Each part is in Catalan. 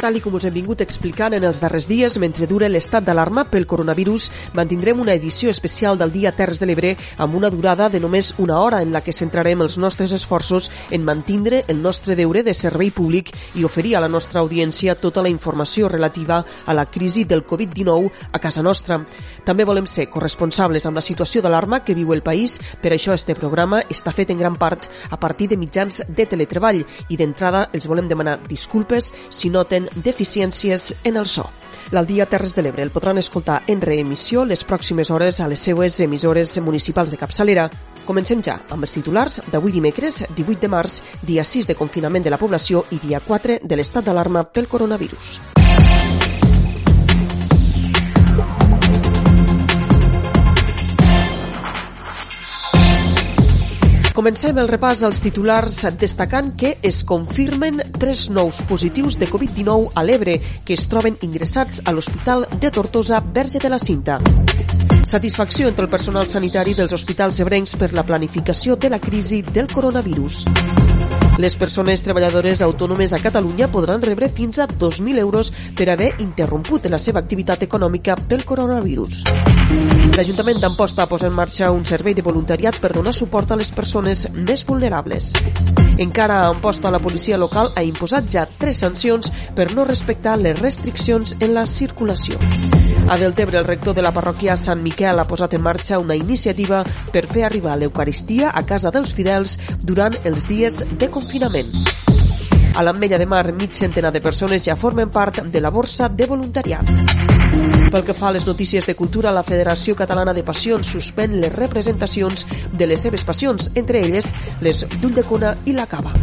Tal com us hem vingut explicant en els darrers dies, mentre dure l'estat d'alarma pel coronavirus, mantindrem una edició especial del Dia Terres de l'Ebre amb una durada de només una hora en la que centrarem els nostres esforços en mantindre el nostre deure de servei públic i oferir a la nostra audiència tota la informació relativa a la crisi del Covid-19 a casa nostra. També volem ser corresponsables amb la situació d'alarma que viu el país, per això este programa està fet en gran part a partir de mitjans de teletreball i d'entrada els volem demanar disculpes si noten deficiències en el so. L'Aldia Terres de l'Ebre el podran escoltar en reemissió les pròximes hores a les seues emissores municipals de capçalera. Comencem ja amb els titulars d'avui dimecres, 18 de març, dia 6 de confinament de la població i dia 4 de l'estat d'alarma pel coronavirus. Comencem el repàs als titulars destacant que es confirmen tres nous positius de Covid-19 a l'Ebre que es troben ingressats a l'Hospital de Tortosa Verge de la Cinta. Satisfacció entre el personal sanitari dels hospitals ebrencs per la planificació de la crisi del coronavirus. Les persones treballadores autònomes a Catalunya podran rebre fins a 2.000 euros per haver interromput la seva activitat econòmica pel coronavirus. L'Ajuntament d'Amposta posa en marxa un servei de voluntariat per donar suport a les persones més vulnerables. Encara a Amposta, la policia local ha imposat ja tres sancions per no respectar les restriccions en la circulació. A Deltebre, el rector de la parròquia Sant Miquel ha posat en marxa una iniciativa per fer arribar l'Eucaristia a casa dels fidels durant els dies de confinament. A l'Ametlla de Mar, mig centenar de persones ja formen part de la borsa de voluntariat. Pel que fa a les notícies de cultura, la Federació Catalana de Passions suspèn les representacions de les seves passions, entre elles les d'Ulldecona i la Cava.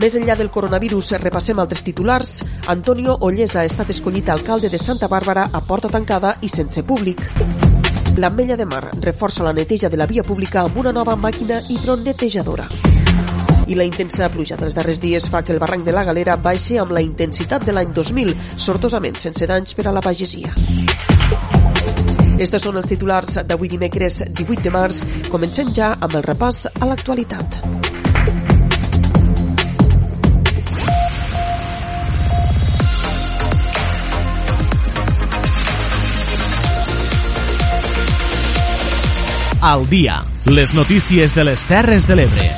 Més enllà del coronavirus, repassem altres titulars. Antonio Ollesa ha estat escollit alcalde de Santa Bàrbara a porta tancada i sense públic. L'Ametlla de Mar reforça la neteja de la via pública amb una nova màquina hidronetejadora. I la intensa pluja dels darrers dies fa que el barranc de la Galera baixi amb la intensitat de l'any 2000, sortosament sense danys per a la pagesia. Estos són els titulars d'avui dimecres 18 de març. Comencem ja amb el repàs a l'actualitat. Al dia, les notícies de les Terres de l'Ebre.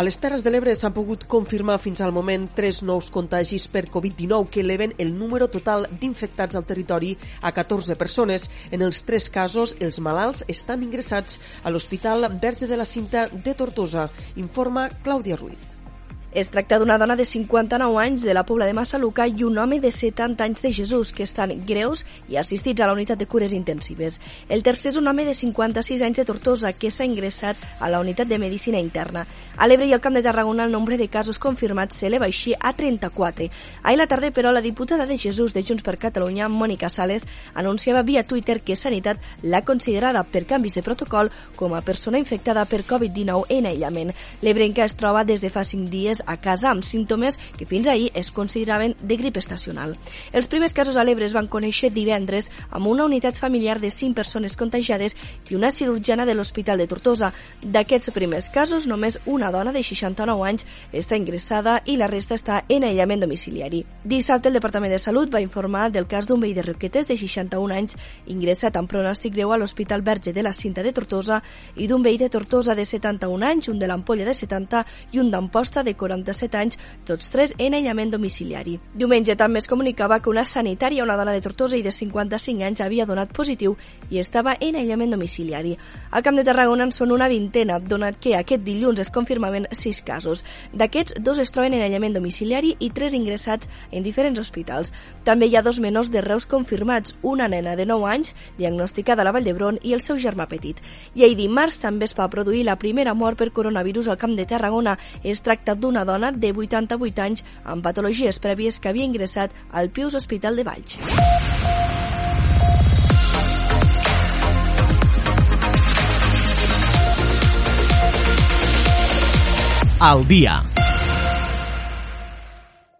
A les Terres de l'Ebre s'han pogut confirmar fins al moment tres nous contagis per Covid-19 que eleven el número total d'infectats al territori a 14 persones. En els tres casos, els malalts estan ingressats a l'Hospital Verge de la Cinta de Tortosa, informa Clàudia Ruiz. Es tracta d'una dona de 59 anys de la Pobla de Massaluca i un home de 70 anys de Jesús, que estan greus i assistits a la unitat de cures intensives. El tercer és un home de 56 anys de Tortosa, que s'ha ingressat a la unitat de medicina interna. A l'Ebre i al Camp de Tarragona el nombre de casos confirmats s'eleva així a 34. Ahir la tarda, però, la diputada de Jesús de Junts per Catalunya, Mònica Sales, anunciava via Twitter que Sanitat l'ha considerada per canvis de protocol com a persona infectada per Covid-19 en aïllament. L'Ebrenca es troba des de fa 5 dies a casa amb símptomes que fins ahir es consideraven de grip estacional. Els primers casos a l'Ebre es van conèixer divendres amb una unitat familiar de 5 persones contagiades i una cirurgiana de l'Hospital de Tortosa. D'aquests primers casos, només una dona de 69 anys està ingressada i la resta està en aïllament domiciliari. Dissabte el Departament de Salut va informar del cas d'un veí de Roquetes de 61 anys ingressat amb pronòstic greu a l'Hospital Verge de la Cinta de Tortosa i d'un veí de Tortosa de 71 anys, un de l'Ampolla de 70 i un d'Amposta de 40 47 anys, tots tres en aïllament domiciliari. Diumenge també es comunicava que una sanitària, una dona de Tortosa i de 55 anys, havia donat positiu i estava en aïllament domiciliari. Al Camp de Tarragona en són una vintena, donat que aquest dilluns es confirmaven 6 casos. D'aquests, dos es troben en aïllament domiciliari i tres ingressats en diferents hospitals. També hi ha dos menors de Reus confirmats, una nena de 9 anys, diagnosticada a la Vall d'Hebron, i el seu germà petit. I ahir dimarts també es va produir la primera mort per coronavirus al Camp de Tarragona. Es tracta d'una una dona de 88 anys amb patologies prèvies que havia ingressat al Pius Hospital de Valls. Al dia.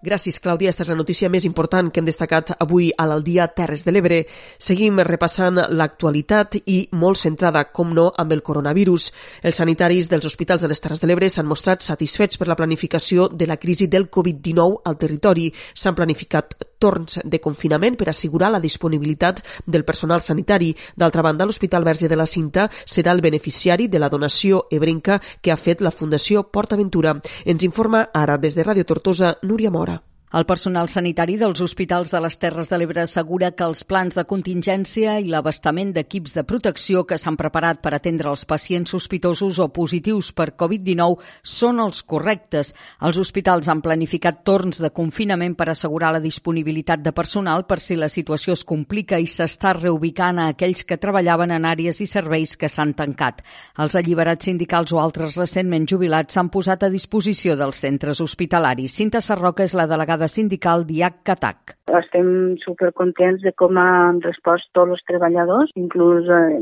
Gràcies, Clàudia. Aquesta és la notícia més important que hem destacat avui a l'Aldia Terres de l'Ebre. Seguim repassant l'actualitat i molt centrada, com no, amb el coronavirus. Els sanitaris dels hospitals de les Terres de l'Ebre s'han mostrat satisfets per la planificació de la crisi del Covid-19 al territori. S'han planificat torns de confinament per assegurar la disponibilitat del personal sanitari. D'altra banda, l'Hospital Verge de la Cinta serà el beneficiari de la donació ebrenca que ha fet la Fundació Port Aventura. Ens informa ara des de Ràdio Tortosa, Núria Mora. El personal sanitari dels hospitals de les Terres de l'Ebre assegura que els plans de contingència i l'abastament d'equips de protecció que s'han preparat per atendre els pacients sospitosos o positius per Covid-19 són els correctes. Els hospitals han planificat torns de confinament per assegurar la disponibilitat de personal per si la situació es complica i s'està reubicant a aquells que treballaven en àrees i serveis que s'han tancat. Els alliberats sindicals o altres recentment jubilats s'han posat a disposició dels centres hospitalaris. Cinta Sarroca és la delegada delegada sindical d'IAC Catac. Estem supercontents de com han respost tots els treballadors, inclús eh,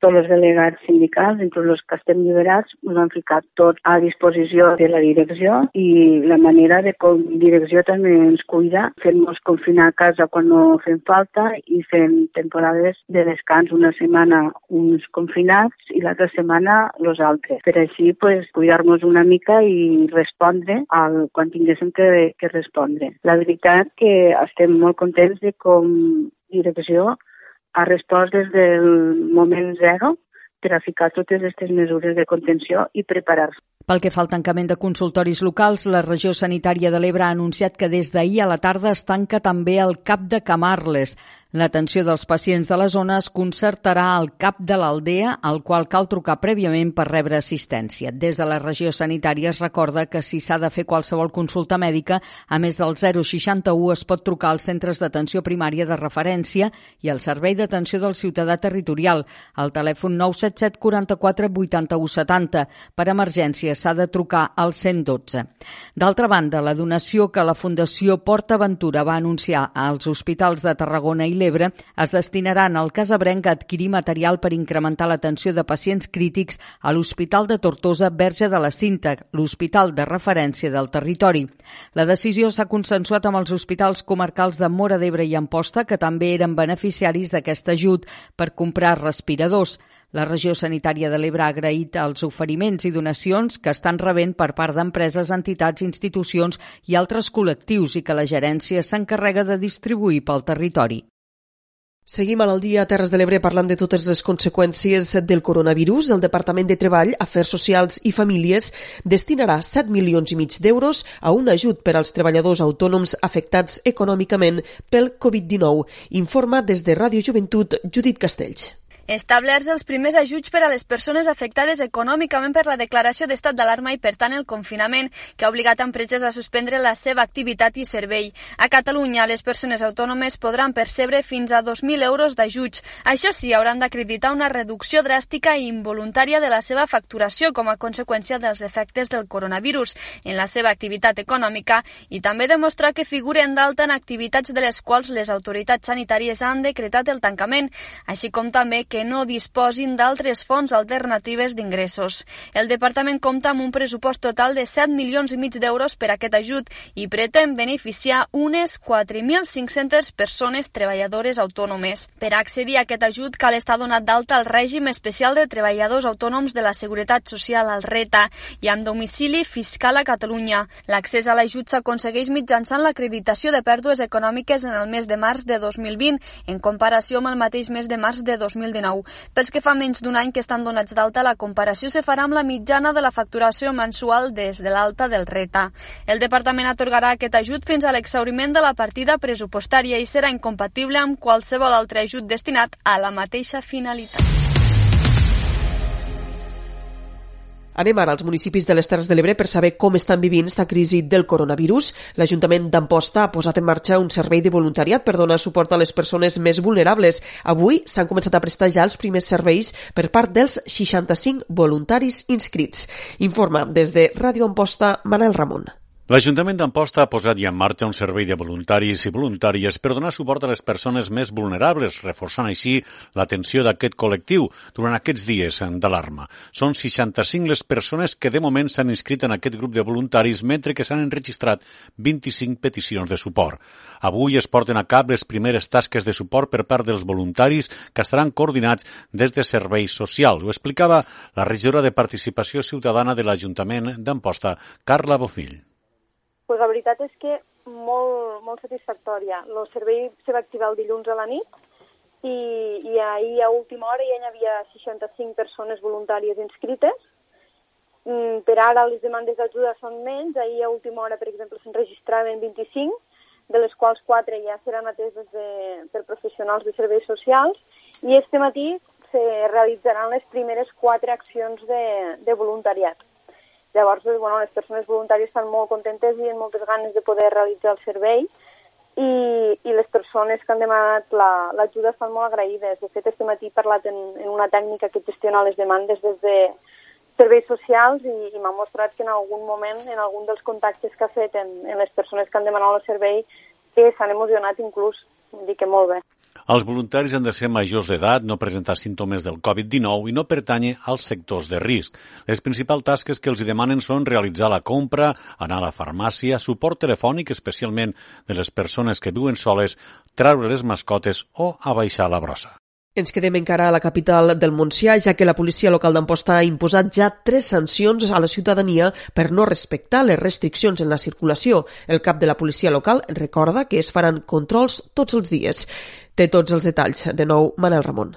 tots els delegats sindicals, entre els que estem liberats, ens han ficat tot a disposició de la direcció i la manera de com direcció també ens cuida, fent-nos confinar a casa quan no fem falta i fent temporades de descans, una setmana uns confinats i l'altra setmana els altres. Per així, pues, cuidar-nos una mica i respondre al, quan tinguéssim que, que respondre. La veritat que estem molt contents de com direcció ha respost des del moment zero per a ficar totes aquestes mesures de contenció i preparar-se. Pel que fa al tancament de consultoris locals, la regió sanitària de l'Ebre ha anunciat que des d'ahir a la tarda es tanca també el CAP de Camarles. L'atenció dels pacients de la zona es concertarà al cap de l'aldea, al qual cal trucar prèviament per rebre assistència. Des de la regió sanitària es recorda que si s'ha de fer qualsevol consulta mèdica, a més del 061 es pot trucar als centres d'atenció primària de referència i al Servei d'Atenció del Ciutadà Territorial, al telèfon 977 44 81 70. Per emergència s'ha de trucar al 112. D'altra banda, la donació que la Fundació Port Aventura va anunciar als hospitals de Tarragona i l'Ebre es destinaran al Casabrenc a adquirir material per incrementar l'atenció de pacients crítics a l'Hospital de Tortosa Verge de la Cinta, l'hospital de referència del territori. La decisió s'ha consensuat amb els hospitals comarcals de Mora d'Ebre i Amposta, que també eren beneficiaris d'aquest ajut per comprar respiradors. La regió sanitària de l'Ebre ha agraït els oferiments i donacions que estan rebent per part d'empreses, entitats, institucions i altres col·lectius i que la gerència s'encarrega de distribuir pel territori. Seguim al dia a Terres de l'Ebre parlant de totes les conseqüències del coronavirus. El Departament de Treball, Afers Socials i Famílies destinarà 7 milions i mig d'euros a un ajut per als treballadors autònoms afectats econòmicament pel Covid-19. Informa des de Ràdio Joventut Judit Castells. Establerts els primers ajuts per a les persones afectades econòmicament per la declaració d'estat d'alarma i, per tant, el confinament, que ha obligat empreses a suspendre la seva activitat i servei. A Catalunya, les persones autònomes podran percebre fins a 2.000 euros d'ajuts. Això sí, hauran d'acreditar una reducció dràstica i involuntària de la seva facturació com a conseqüència dels efectes del coronavirus en la seva activitat econòmica i també demostrar que figuren d'alta en activitats de les quals les autoritats sanitàries han decretat el tancament, així com també que que no disposin d'altres fonts alternatives d'ingressos. El departament compta amb un pressupost total de 7 milions i mig d'euros per aquest ajut i pretén beneficiar unes 4.500 persones treballadores autònomes. Per accedir a aquest ajut cal estar donat d'alta al règim especial de treballadors autònoms de la Seguretat Social al RETA i amb domicili fiscal a Catalunya. L'accés a l'ajut s'aconsegueix mitjançant l'acreditació de pèrdues econòmiques en el mes de març de 2020 en comparació amb el mateix mes de març de 2019 2019. Pels que fa menys d'un any que estan donats d'alta, la comparació se farà amb la mitjana de la facturació mensual des de l'alta del RETA. El departament atorgarà aquest ajut fins a l'exauriment de la partida pressupostària i serà incompatible amb qualsevol altre ajut destinat a la mateixa finalitat. Anem ara als municipis de les Terres de l'Ebre per saber com estan vivint esta crisi del coronavirus. L'Ajuntament d'Amposta ha posat en marxa un servei de voluntariat per donar suport a les persones més vulnerables. Avui s'han començat a prestar ja els primers serveis per part dels 65 voluntaris inscrits. Informa des de Ràdio Amposta Manel Ramon. L'Ajuntament d'Amposta ha posat ja en marxa un servei de voluntaris i voluntàries per donar suport a les persones més vulnerables, reforçant així l'atenció d'aquest col·lectiu durant aquests dies d'alarma. Són 65 les persones que de moment s'han inscrit en aquest grup de voluntaris, mentre que s'han enregistrat 25 peticions de suport. Avui es porten a cap les primeres tasques de suport per part dels voluntaris que estaran coordinats des de serveis socials. Ho explicava la regidora de Participació Ciutadana de l'Ajuntament d'Amposta, Carla Bofill pues la veritat és que molt, molt satisfactòria. El servei se va activar el dilluns a la nit i, i ahir a última hora ja hi havia 65 persones voluntàries inscrites. Mm, per ara les demandes d'ajuda són menys. Ahir a última hora, per exemple, s'enregistraven 25, de les quals 4 ja seran ateses de, per professionals de serveis socials i este matí se realitzaran les primeres quatre accions de, de voluntariat. Llavors, doncs, bueno, les persones voluntàries estan molt contentes i amb moltes ganes de poder realitzar el servei i, i les persones que han demanat l'ajuda la, estan molt agraïdes. De fet, este matí he parlat en, en una tècnica que gestiona les demandes des de serveis socials i, i m'ha mostrat que en algun moment, en algun dels contactes que ha fet en, en les persones que han demanat el servei, que s'han emocionat inclús. Vull dir que molt bé. Els voluntaris han de ser majors d'edat, no presentar símptomes del Covid-19 i no pertànyer als sectors de risc. Les principals tasques que els demanen són realitzar la compra, anar a la farmàcia, suport telefònic, especialment de les persones que viuen soles, treure les mascotes o abaixar la brossa. Ens quedem encara a la capital del Montsià, ja que la policia local d'Amposta ha imposat ja tres sancions a la ciutadania per no respectar les restriccions en la circulació. El cap de la policia local recorda que es faran controls tots els dies. Té tots els detalls. De nou, Manel Ramon.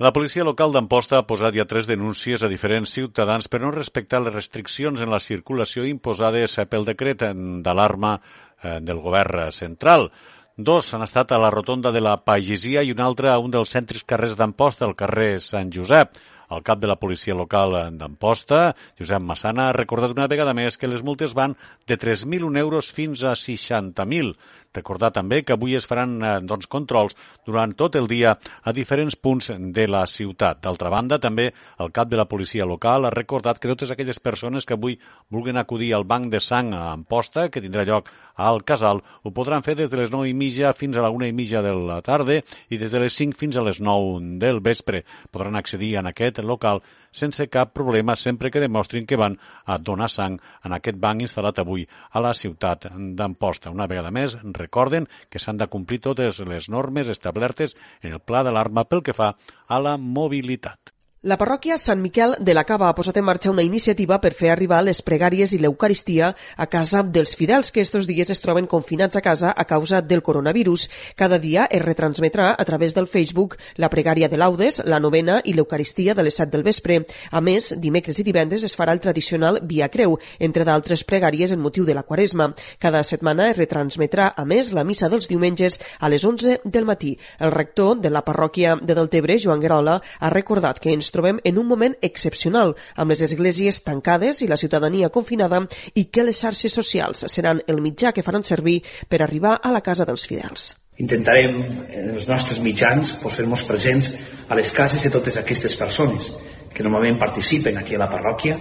La policia local d'Amposta ha posat ja tres denúncies a diferents ciutadans per no respectar les restriccions en la circulació imposades pel decret d'alarma eh, del govern central. Dos han estat a la rotonda de la Pagesia i un altre a un dels centres carrers d'Amposta, al carrer Sant Josep. El cap de la policia local d'Amposta, Josep Massana, ha recordat una vegada més que les multes van de 3.000 euros fins a 60.000. Recordar també que avui es faran eh, doncs, controls durant tot el dia a diferents punts de la ciutat. D'altra banda, també el cap de la policia local ha recordat que totes aquelles persones que avui vulguin acudir al banc de sang a Amposta, que tindrà lloc al Casal, ho podran fer des de les 9 i mitja fins a la 1 i mitja de la tarda i des de les 5 fins a les 9 del vespre. Podran accedir en aquest local sense cap problema sempre que demostrin que van a donar sang en aquest banc instal·lat avui a la ciutat d'Amposta. Una vegada més, recorden que s'han de complir totes les normes establertes en el pla d'alarma pel que fa a la mobilitat. La parròquia Sant Miquel de la Cava ha posat en marxa una iniciativa per fer arribar les pregàries i l'Eucaristia a casa dels fidels que estos dies es troben confinats a casa a causa del coronavirus. Cada dia es retransmetrà a través del Facebook la pregària de laudes, la novena i l'Eucaristia de les 7 del vespre. A més, dimecres i divendres es farà el tradicional Via Creu, entre d'altres pregàries en motiu de la Quaresma. Cada setmana es retransmetrà, a més, la missa dels diumenges a les 11 del matí. El rector de la parròquia de Deltebre, Joan Guerola, ha recordat que ens trobem en un moment excepcional, amb les esglésies tancades i la ciutadania confinada i que les xarxes socials seran el mitjà que faran servir per arribar a la casa dels fidels. Intentarem, en els nostres mitjans, fer-nos presents a les cases de totes aquestes persones que normalment participen aquí a la parròquia,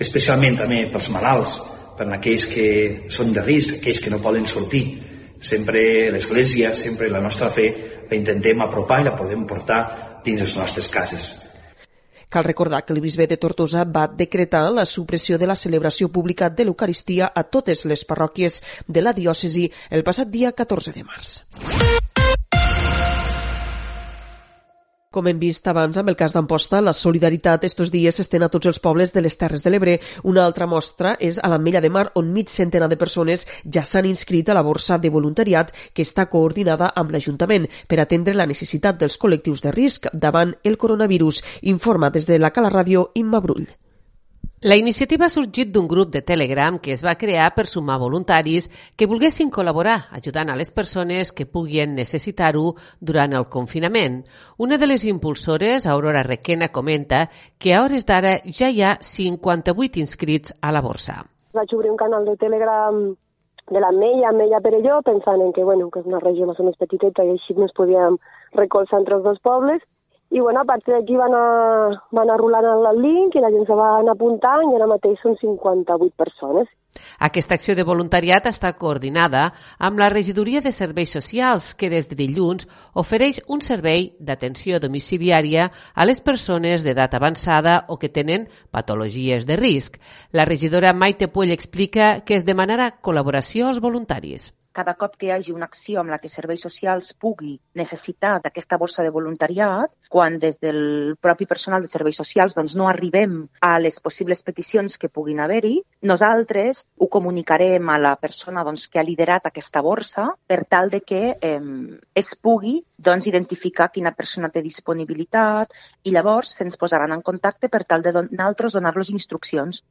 especialment també pels malalts, per aquells que són de risc, aquells que no poden sortir. Sempre l'Església, sempre la nostra fe, la intentem apropar i la podem portar dins les nostres cases. Cal recordar que el bisbe de Tortosa va decretar la supressió de la celebració pública de l'Eucaristia a totes les parròquies de la diòcesi el passat dia 14 de març. Com hem vist abans amb el cas d'Amposta, la solidaritat estos dies s'estén a tots els pobles de les Terres de l'Ebre. Una altra mostra és a l'Ametlla de Mar, on mig centenar de persones ja s'han inscrit a la borsa de voluntariat que està coordinada amb l'Ajuntament per atendre la necessitat dels col·lectius de risc davant el coronavirus. Informa des de la Cala Ràdio Imma Brull. La iniciativa ha sorgit d'un grup de Telegram que es va crear per sumar voluntaris que volguessin col·laborar ajudant a les persones que puguin necessitar-ho durant el confinament. Una de les impulsores, Aurora Requena, comenta que a hores d'ara ja hi ha 58 inscrits a la borsa. Vaig obrir un canal de Telegram de la Mella, Mella Perelló, pensant en que, bueno, que és una regió més o menys petiteta i així ens podíem recolzar entre els dos pobles I bueno, a partir d'aquí va, anar, va anar rolant el link i la gent se va anar apuntant i ara mateix són 58 persones. Aquesta acció de voluntariat està coordinada amb la Regidoria de Serveis Socials, que des de dilluns ofereix un servei d'atenció domiciliària a les persones d'edat avançada o que tenen patologies de risc. La regidora Maite Puell explica que es demanarà col·laboració als voluntaris cada cop que hi hagi una acció amb la que serveis socials pugui necessitar d'aquesta borsa de voluntariat, quan des del propi personal de serveis socials doncs, no arribem a les possibles peticions que puguin haver-hi, nosaltres ho comunicarem a la persona doncs, que ha liderat aquesta borsa per tal de que eh, es pugui doncs, identificar quina persona té disponibilitat i llavors se'ns posaran en contacte per tal de nosaltres donar-los instruccions.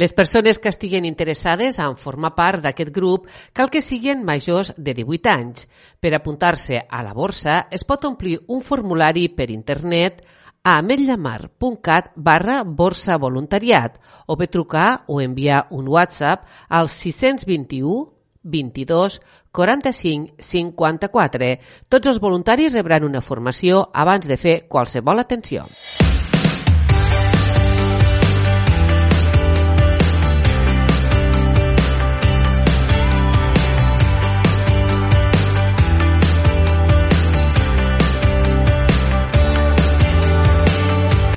Les persones que estiguen interessades en formar part d'aquest grup cal que siguin majors de 18 anys. Per apuntar-se a la borsa es pot omplir un formulari per internet a ametllamar.cat barra borsa voluntariat o bé trucar o enviar un WhatsApp al 621 22 45 54. Tots els voluntaris rebran una formació abans de fer qualsevol atenció.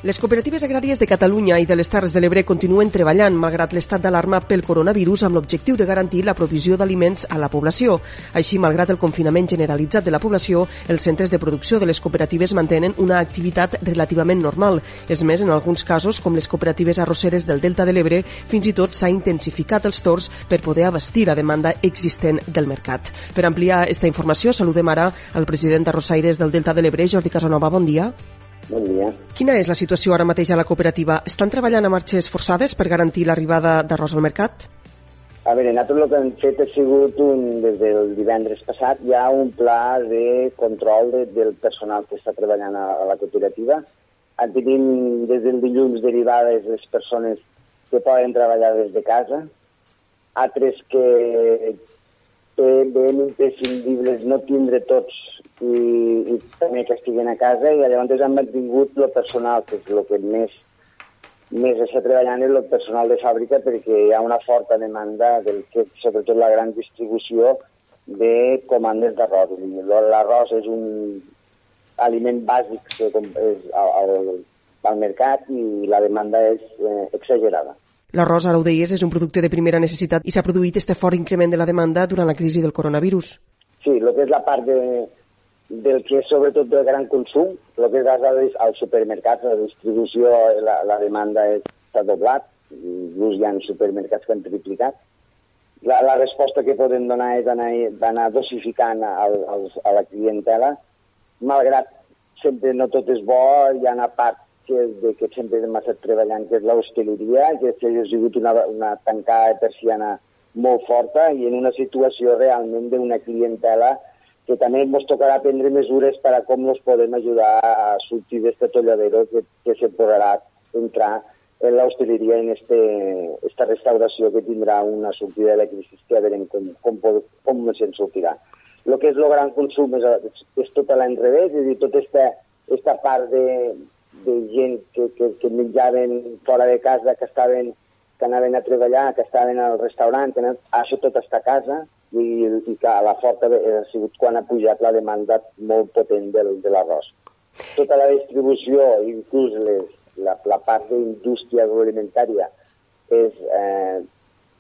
Les cooperatives agràries de Catalunya i de les Terres de l'Ebre continuen treballant malgrat l'estat d'alarma pel coronavirus amb l'objectiu de garantir la provisió d'aliments a la població. Així, malgrat el confinament generalitzat de la població, els centres de producció de les cooperatives mantenen una activitat relativament normal. És més, en alguns casos, com les cooperatives arrosseres del Delta de l'Ebre, fins i tot s'ha intensificat els torns per poder abastir la demanda existent del mercat. Per ampliar aquesta informació, saludem ara al president d'Arrossaires del Delta de l'Ebre, Jordi Casanova. Bon dia. Bon dia. Quina és la situació ara mateix a la cooperativa? Estan treballant a marxes forçades per garantir l'arribada d'arròs al mercat? A veure, nosaltres el que hem fet ha sigut, un, des del divendres passat, hi ha un pla de control de, del personal que està treballant a, a la cooperativa. En tenim des del dilluns derivades les persones que poden treballar des de casa, altres que ben imprescindibles no tindre tots i, i també que estiguin a casa i llavors han mantingut el personal, que és el que més, més està treballant és el personal de fàbrica perquè hi ha una forta demanda del que, sobretot la gran distribució de comandes d'arròs. L'arròs és un aliment bàsic que és al, al mercat i la demanda és eh, exagerada. L'arròs, ara ho deies, és un producte de primera necessitat i s'ha produït este fort increment de la demanda durant la crisi del coronavirus. Sí, el que és la part de, del que és sobretot del gran consum, el que és als supermercats, la distribució, la, la demanda s'ha doblat, inclús hi ha supermercats que han triplicat. La, la resposta que podem donar és anar dosificant al, als, a la clientela, malgrat sempre no tot és bo, hi ha una part que, de, que sempre hem estat treballant, que és l'hostaleria, que ha sigut una, una tancada persiana molt forta i en una situació realment d'una clientela que també ens tocarà prendre mesures per a com ens podem ajudar a sortir d'aquest tolladero que, que se podrà entrar en l'hostaleria en este, esta restauració que tindrà una sortida de la crisi que a veure com, com, com se'n sortirà. El que és el gran consum és, és tot a l'enrevés, és a dir, tota esta, esta part de, de gent que, que, que menjaven fora de casa, que estaven que anaven a treballar, que estaven al restaurant, que anaven, això tot està a casa i, i a la forta ha sigut quan ha pujat la demanda molt potent del, de l'arròs. Tota la distribució, inclús les, la, la part d'indústria agroalimentària, és eh,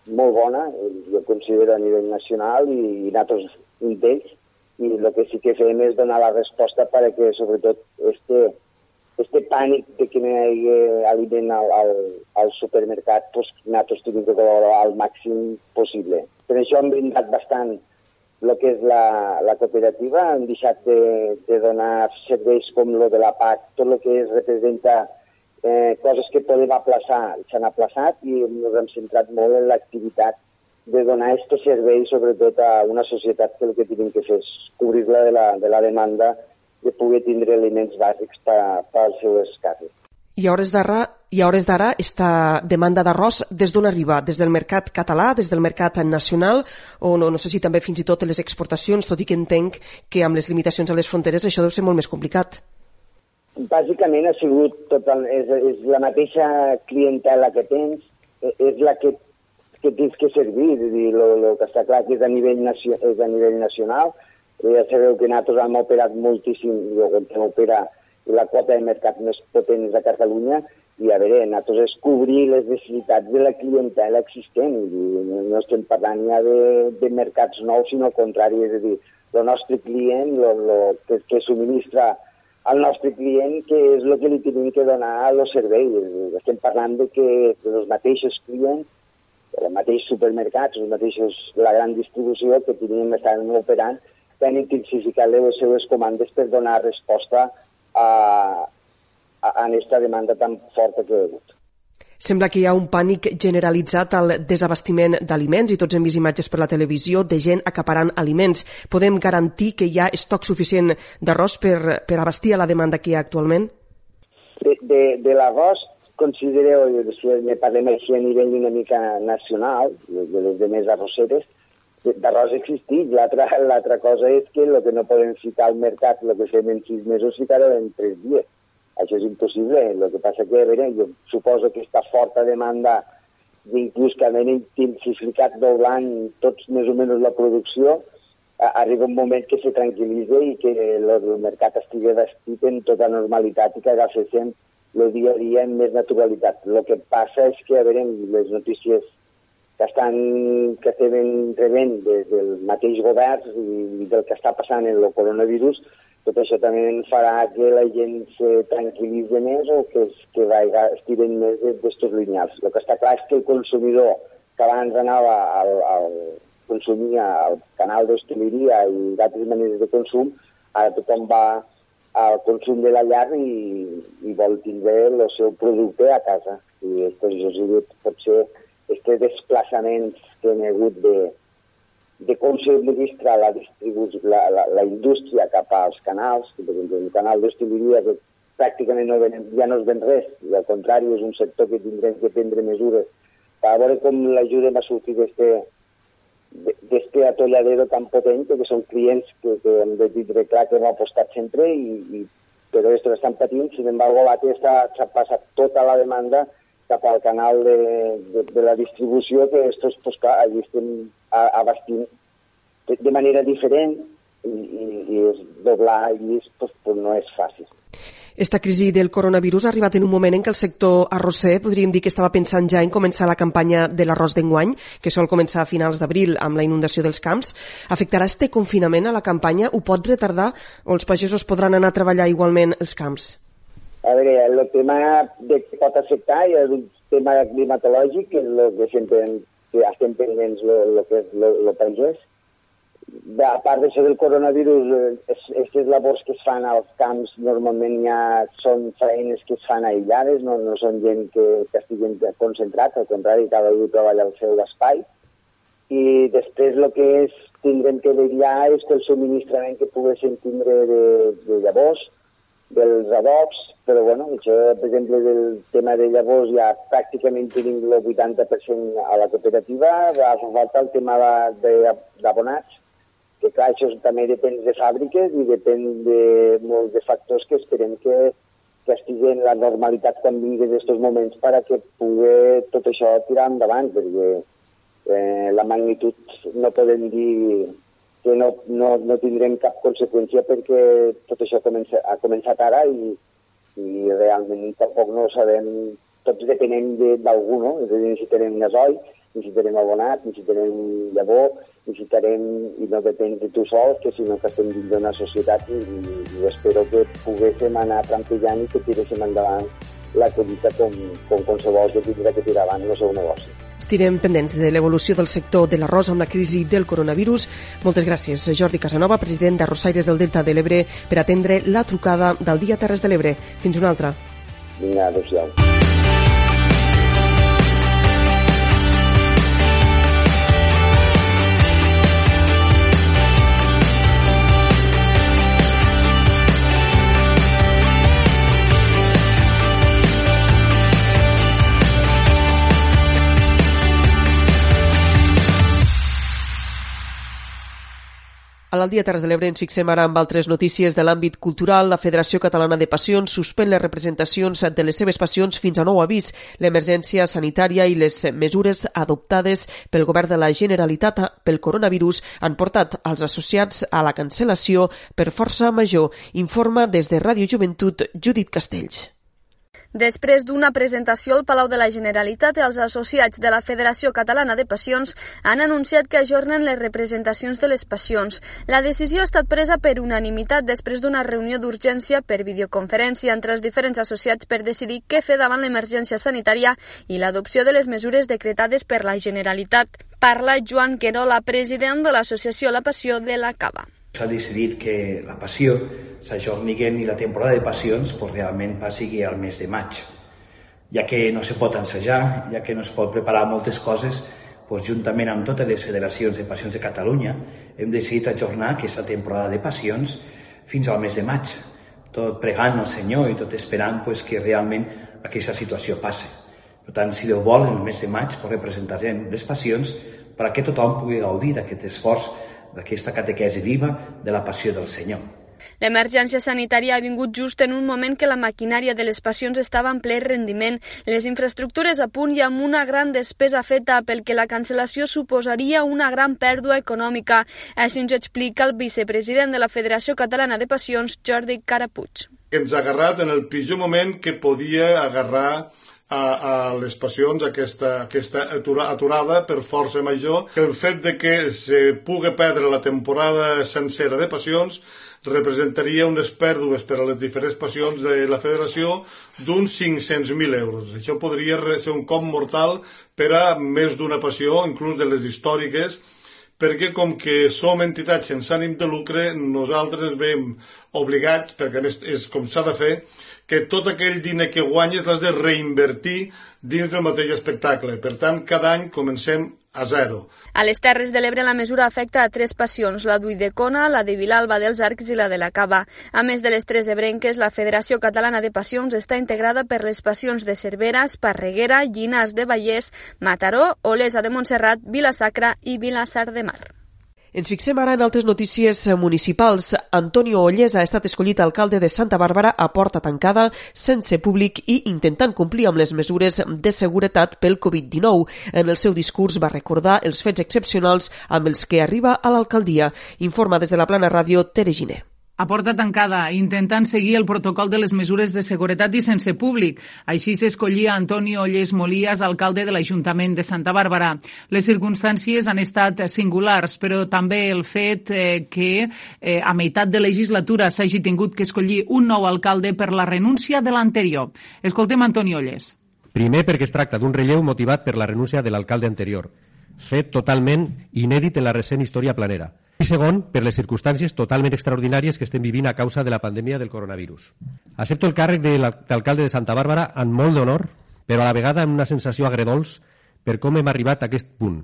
molt bona, jo considero a nivell nacional i, i nosaltres un d'ells, i el que sí que fem és donar la resposta perquè sobretot este, este pànic de que no hi hagi aliment al, al, al supermercat, pues, nosaltres tenim que col·laborar al màxim possible. Per això hem brindat bastant el que és la, la cooperativa, hem deixat de, de donar serveis com lo de la PAC, tot el que es representa eh, coses que podem aplaçar, s'han aplaçat i ens hem centrat molt en l'activitat de donar aquest servei sobretot a una societat que el que tenim que fer és cobrir-la de, la, de la demanda de poder tindre aliments bàsics per, per les seves cases. I a hores d'ara, i a hores d'ara, esta demanda d'arròs des d'on arriba? Des del mercat català, des del mercat nacional, o no, no sé si també fins i tot les exportacions, tot i que entenc que amb les limitacions a les fronteres això deu ser molt més complicat. bàsicament ha sigut tot el, és, és la mateixa clientela que tens, e, és la que, que tens que servir, és a dir, lo que està clar que és a nivell, nacio, és a nivell nacional, ja sabeu que nosaltres hem operat moltíssim, jo que operar la quota de mercat més potent és a Catalunya, i a veure, nosaltres és cobrir les necessitats de la clientela existent, no estem parlant ja de, de mercats nous, sinó al contrari, és a dir, el nostre client, lo, lo que, que subministra al nostre client, que és el que li tenim que donar a los serveis. Estem parlant de que els mateixos clients, els mateixos supermercats, els mateixos, la gran distribució que tenim estan operant, han intensificat les seves comandes per donar resposta a, a, a aquesta demanda tan forta que hi ha hagut. Sembla que hi ha un pànic generalitzat al desabastiment d'aliments i tots hem vist imatges per la televisió de gent acaparant aliments. Podem garantir que hi ha estoc suficient d'arròs per, per abastir a la demanda que hi ha actualment? De, de, de l'arròs, considereu, si ne parlem així a nivell una mica nacional, de les demés arrosseres, d'arròs existit. L'altra cosa és que el que no podem ficar al mercat, el que fem en sis mesos, ficar en tres dies. Això és impossible. El que passa que, a veure, jo suposo que aquesta forta demanda inclús que han intensificat doblant tots més o menys la producció, arriba un moment que se tranquil·litza i que el, mercat estigui vestit en tota normalitat i que agaféssim el dia a dia amb més naturalitat. El que passa és que, a veure, les notícies que estan que estem rebent des del mateix govern i del que està passant en el coronavirus, tot això també farà que la gent se tranquil·litzi més o que, que vaiga, estiren més d'estos lineals. El que està clar és que el consumidor que abans anava al, al consumir al canal d'hostaleria i d'altres maneres de consum, ara tothom va al consum de la llar i, i vol tindre el seu producte a casa. I he dit, potser aquests desplaçaments que han hagut de, de com s'administra la, la, la, la indústria cap als canals, per exemple, un canal d'hostaleria que pràcticament no ven, ja no es ven res, i al contrari és un sector que tindrem que prendre mesures per veure com l'ajudem a sortir d'este atolladero tan potent, que són clients que, que hem de dir clar que hem apostat sempre i, i però esto estan patint, sin embargo, l'ATE s'ha passat tota la demanda cap al canal de, de, de la distribució, que estos, pues, clar, allí estem abastint de, de manera diferent i, i, i és doblar allí pues, pues, no és fàcil. Esta crisi del coronavirus ha arribat en un moment en què el sector arrosser podríem dir que estava pensant ja en començar la campanya de l'arròs d'enguany, que sol començar a finals d'abril amb la inundació dels camps. Afectarà este confinament a la campanya? Ho pot retardar o els pagesos podran anar a treballar igualment els camps? A veure, el tema de que pot afectar és un tema climatològic, que és el que sempre que estem pendents el que és el pagès. A part d'això del coronavirus, aquestes eh, labors que es fan als camps normalment ja són feines que es fan aïllades, no, no són gent que, que estiguin concentrats, al contrari, cada un treballa al seu espai. I després el que és tindrem que vetllar és que el subministrament que poguessin tindre de, de llavors, dels adobs, però bueno, això, per exemple, del tema de llavors ja pràcticament tenim el 80% a la cooperativa, va falta el tema d'abonats, que clar, això també depèn de fàbriques i depèn de molts de factors que esperem que, que estigui en la normalitat quan vingui d'aquests moments que pugui tot això tirar endavant, perquè eh, la magnitud no podem dir que no, no, no tindrem cap conseqüència perquè tot això comença, ha començat ara i, i realment tampoc no sabem, tots depenem d'algú, no? És a dir, necessitarem gasoll, necessitarem abonat, necessitarem llavor, necessitarem, i no depèn de tu sol, que sinó que estem dins d'una societat i, i, i espero que poguéssim anar trampillant i que tiréssim endavant la collita com, com qualsevol que tindrà que tirar avant el seu negoci. Estirem pendents de l'evolució del sector de l'arròs amb la crisi del coronavirus. Moltes gràcies, Jordi Casanova, president d'Arrossaires del Delta de l'Ebre, per atendre la trucada del Dia Terres de l'Ebre. Fins una altra. Vinga, adéu-siau. A l'Aldia Terres de l'Ebre ens fixem ara amb altres notícies de l'àmbit cultural. La Federació Catalana de Passions suspèn les representacions de les seves passions fins a nou avís. L'emergència sanitària i les mesures adoptades pel govern de la Generalitat pel coronavirus han portat als associats a la cancel·lació per força major. Informa des de Ràdio Joventut Judit Castells. Després d'una presentació al Palau de la Generalitat, els associats de la Federació Catalana de Passions han anunciat que ajornen les representacions de les passions. La decisió ha estat presa per unanimitat després d'una reunió d'urgència per videoconferència entre els diferents associats per decidir què fer davant l'emergència sanitària i l'adopció de les mesures decretades per la Generalitat. Parla Joan Querola, president de l'Associació La Passió de la Cava. S'ha decidit que la passió s'ajorniguen i la temporada de passions pues, realment passi al mes de maig. Ja que no se pot ensejar, ja que no es pot preparar moltes coses, pues, juntament amb totes les federacions de passions de Catalunya hem decidit ajornar aquesta temporada de passions fins al mes de maig, tot pregant al Senyor i tot esperant pues, que realment aquesta situació passe. Per tant, si Déu vol, en el mes de maig pues, representarem les passions perquè tothom pugui gaudir d'aquest esforç d'aquesta catequesi viva de la passió del Senyor. L'emergència sanitària ha vingut just en un moment que la maquinària de les passions estava en ple rendiment, les infraestructures a punt i amb una gran despesa feta pel que la cancel·lació suposaria una gran pèrdua econòmica. Així ens ho explica el vicepresident de la Federació Catalana de Passions, Jordi Carapuig. Ens ha agarrat en el pitjor moment que podia agarrar a, a les passions aquesta, aquesta atura, aturada per força major que el fet de que se pugui perdre la temporada sencera de passions representaria unes pèrdues per a les diferents passions de la federació d'uns 500.000 euros. Això podria ser un cop mortal per a més d'una passió, inclús de les històriques, perquè com que som entitats sense ànim de lucre, nosaltres veiem obligats, perquè a més és com s'ha de fer, que tot aquell diner que guanyes l'has de reinvertir dins del mateix espectacle. Per tant, cada any comencem a zero. A les Terres de l'Ebre la mesura afecta a tres passions, la d'Uidecona, la de Vilalba dels Arcs i la de la Cava. A més de les tres ebrenques, la Federació Catalana de Passions està integrada per les passions de Cervera, Esparreguera, Llinars de Vallès, Mataró, Olesa de Montserrat, Vilasacra i Vilassar de Mar. Ens fixem ara en altres notícies municipals. Antonio Ollés ha estat escollit alcalde de Santa Bàrbara a porta tancada, sense públic i intentant complir amb les mesures de seguretat pel Covid-19. En el seu discurs va recordar els fets excepcionals amb els que arriba a l'alcaldia. Informa des de la plana ràdio Tere Giner a porta tancada, intentant seguir el protocol de les mesures de seguretat i sense públic. Així s'escollia Antonio Ollés Molías, alcalde de l'Ajuntament de Santa Bàrbara. Les circumstàncies han estat singulars, però també el fet eh, que eh, a meitat de legislatura s'hagi tingut que escollir un nou alcalde per la renúncia de l'anterior. Escoltem Antonio Ollés. Primer perquè es tracta d'un relleu motivat per la renúncia de l'alcalde anterior, fet totalment inèdit en la recent història planera i segon, per les circumstàncies totalment extraordinàries que estem vivint a causa de la pandèmia del coronavirus. Accepto el càrrec de l'alcalde de Santa Bàrbara amb molt d'honor, però a la vegada amb una sensació agredols per com hem arribat a aquest punt.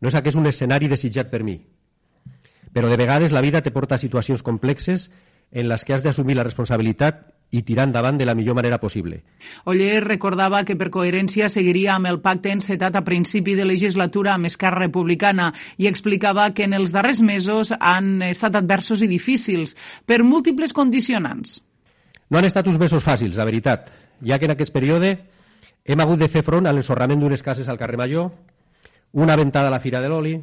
No és aquest un escenari desitjat per mi, però de vegades la vida te porta a situacions complexes en les que has d'assumir la responsabilitat i tirar endavant de la millor manera possible. Oller recordava que per coherència seguiria amb el pacte encetat a principi de legislatura amb Esquerra Republicana i explicava que en els darrers mesos han estat adversos i difícils per múltiples condicionants. No han estat uns mesos fàcils, la veritat, ja que en aquest període hem hagut de fer front a l'ensorrament d'unes cases al carrer Major, una ventada a la Fira de l'Oli,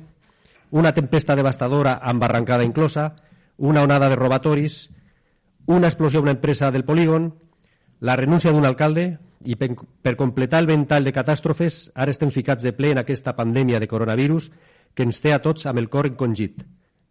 una tempesta devastadora amb barrancada inclosa, una onada de robatoris, una explosió a una empresa del polígon, la renúncia d'un alcalde i per, per completar el ventall de catàstrofes ara estem ficats de ple en aquesta pandèmia de coronavirus que ens té a tots amb el cor encongit.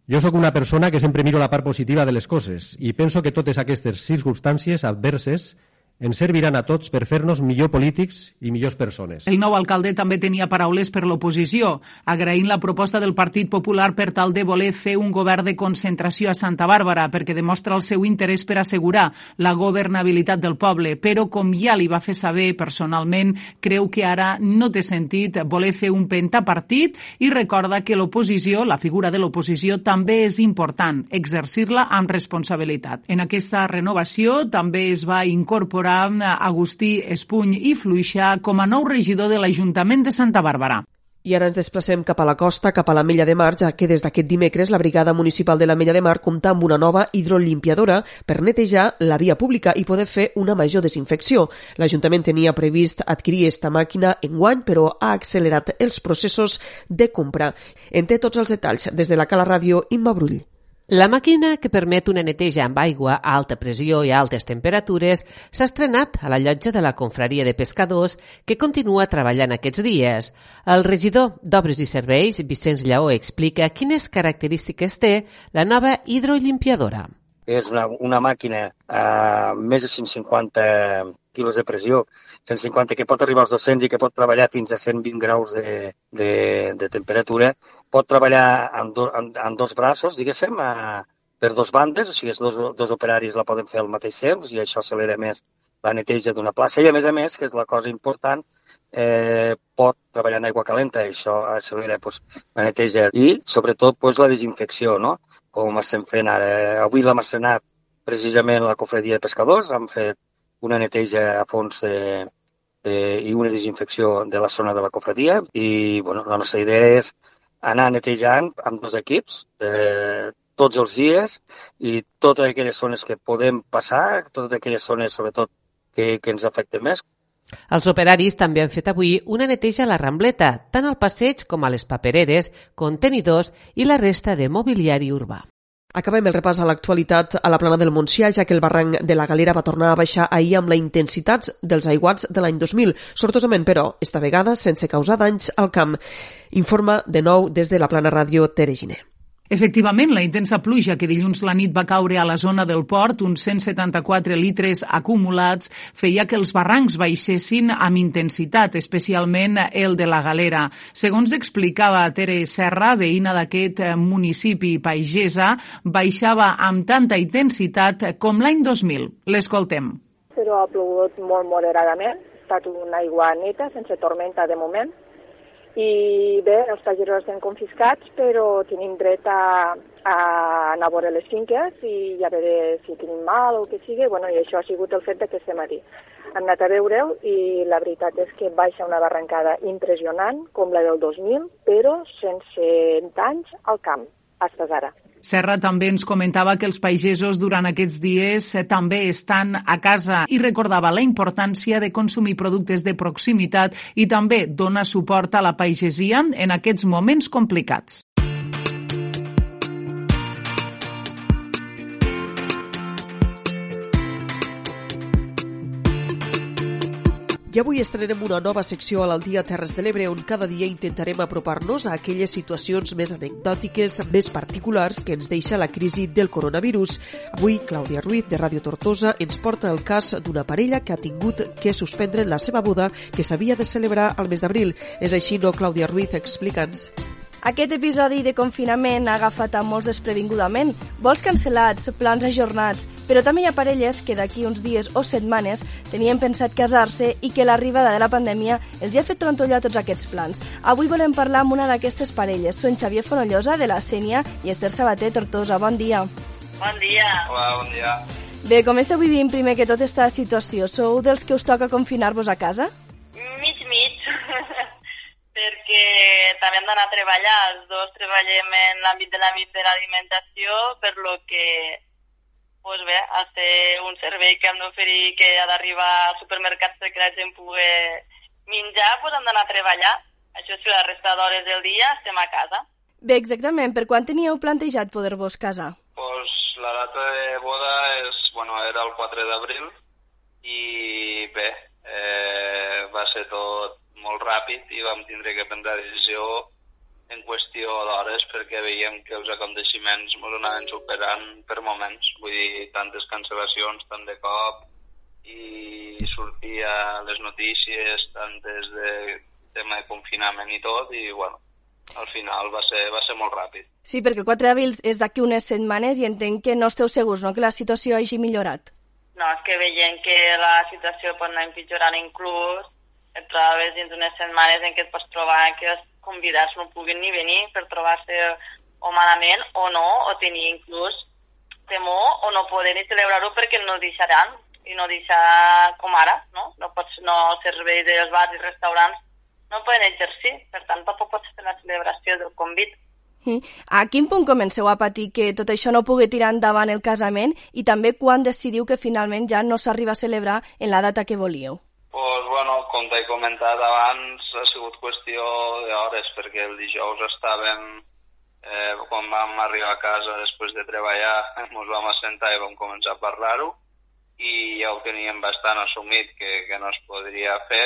Jo sóc una persona que sempre miro la part positiva de les coses i penso que totes aquestes circumstàncies adverses ens serviran a tots per fer-nos millor polítics i millors persones. El nou alcalde també tenia paraules per l'oposició, agraint la proposta del Partit Popular per tal de voler fer un govern de concentració a Santa Bàrbara perquè demostra el seu interès per assegurar la governabilitat del poble, però com ja li va fer saber personalment, creu que ara no té sentit voler fer un pentapartit i recorda que l'oposició, la figura de l'oposició, també és important, exercir-la amb responsabilitat. En aquesta renovació també es va incorporar incorporar Agustí Espuny i Fluixa com a nou regidor de l'Ajuntament de Santa Bàrbara. I ara ens desplacem cap a la costa, cap a la Mella de Mar, ja que des d'aquest dimecres la Brigada Municipal de la Mella de Mar compta amb una nova hidrolimpiadora per netejar la via pública i poder fer una major desinfecció. L'Ajuntament tenia previst adquirir esta màquina en guany, però ha accelerat els processos de compra. En té tots els detalls des de la Cala Ràdio Imma Brull. La màquina que permet una neteja amb aigua a alta pressió i a altes temperatures s'ha estrenat a la llotja de la Confraria de Pescadors que continua treballant aquests dies. El regidor d'Obres i Serveis, Vicenç Lleó, explica quines característiques té la nova hidrolimpiadora. És una, una màquina a més de 150 quilos de pressió, 150 que pot arribar als 200 i que pot treballar fins a 120 graus de, de, de temperatura, pot treballar amb, do, amb, amb dos braços, diguéssim, a, per dos bandes, o sigui, els dos, dos operaris la poden fer al mateix temps i això accelera més la neteja d'una plaça i, a més a més, que és la cosa important, eh, pot treballar en aigua calenta, això accelera pues, la neteja i, sobretot, pues, la desinfecció, no? com estem fent ara. Avui l'hem estrenat precisament la cofredia de pescadors, hem fet una neteja a fons de, de, i una desinfecció de la zona de la cofradia i bueno, la nostra idea és anar netejant amb dos equips eh, tots els dies i totes aquelles zones que podem passar, totes aquelles zones sobretot que, que ens afecten més. Els operaris també han fet avui una neteja a la Rambleta, tant al passeig com a les papereres, contenidors i la resta de mobiliari urbà. Acabem el repàs a l'actualitat a la plana del Montsià, ja que el barranc de la Galera va tornar a baixar ahir amb la intensitat dels aiguats de l'any 2000, sortosament, però, esta vegada sense causar danys al camp. Informa de nou des de la plana ràdio Tere Giner. Efectivament, la intensa pluja que dilluns la nit va caure a la zona del port, uns 174 litres acumulats, feia que els barrancs baixessin amb intensitat, especialment el de la Galera. Segons explicava Tere Serra, veïna d'aquest municipi paigesa, baixava amb tanta intensitat com l'any 2000. L'escoltem. Però ha plogut molt moderadament, ha estat una aigua neta, sense tormenta de moment, i bé, els pagesos estan confiscats, però tenim dret a, a anar a veure les finques i a veure si tenim mal o que sigui. Bueno, I això ha sigut el fet d'aquest matí. Hem anat a veure-ho i la veritat és que baixa una barrancada impressionant, com la del 2000, però sense danys al camp, fins ara. Serra també ens comentava que els pagesos durant aquests dies eh, també estan a casa i recordava la importància de consumir productes de proximitat i també donar suport a la pagesia en aquests moments complicats. I avui estrenem una nova secció a l'Aldia Terres de l'Ebre on cada dia intentarem apropar-nos a aquelles situacions més anecdòtiques, més particulars que ens deixa la crisi del coronavirus. Avui, Clàudia Ruiz, de Ràdio Tortosa, ens porta el cas d'una parella que ha tingut que suspendre la seva boda que s'havia de celebrar al mes d'abril. És així, no, Clàudia Ruiz? Explica'ns. Aquest episodi de confinament ha agafat a molts desprevingudament. Vols cancel·lats, plans ajornats, però també hi ha parelles que d'aquí uns dies o setmanes tenien pensat casar-se i que l'arribada de la pandèmia els hi ha fet trontollar tots aquests plans. Avui volem parlar amb una d'aquestes parelles. Són Xavier Fonollosa, de la Sènia, i Esther Sabater, Tortosa. Bon dia. Bon dia. Hola, bon dia. Bé, com esteu vivint primer que tot esta situació? Sou dels que us toca confinar-vos a casa? Mig, mig. perquè també hem d'anar a treballar. Els dos treballem en l'àmbit de l'àmbit de l'alimentació, per lo que pues bé, a ser un servei que hem d'oferir que ha d'arribar als supermercats perquè la gent pugui menjar, pues hem d'anar a treballar. Això sí, la resta d'hores del dia estem a casa. Bé, exactament. Per quan teníeu plantejat poder-vos casar? Pues la data de boda és, bueno, era el 4 d'abril i bé, eh, va ser tot molt ràpid i vam tindre que prendre la decisió en qüestió d'hores perquè veiem que els aconteixements ens anaven superant per moments. Vull dir, tantes cancel·lacions tant de cop i sortia les notícies tantes de tema de confinament i tot i bueno, al final va ser, va ser molt ràpid. Sí, perquè el 4 d'abril és d'aquí unes setmanes i entenc que no esteu segurs, no?, que la situació hagi millorat. No, és que veiem que la situació pot anar empitjorant inclús et trobes dins unes setmanes en què et pots trobar que els convidats no puguin ni venir per trobar-se o malament o no, o tenir inclús temor o no poder ni celebrar-ho perquè no deixaran i no deixar com ara, no? No pots, no servei dels bars i restaurants no poden exercir, per tant tampoc pots fer la celebració del convit. Mm. A quin punt comenceu a patir que tot això no pugui tirar endavant el casament i també quan decidiu que finalment ja no s'arriba a celebrar en la data que volíeu? Pues, bueno, com t'he comentat abans, ha sigut qüestió d'hores, perquè el dijous estàvem, eh, quan vam arribar a casa després de treballar, ens vam assentar i vam començar a parlar-ho, i ja ho teníem bastant assumit que, que no es podria fer,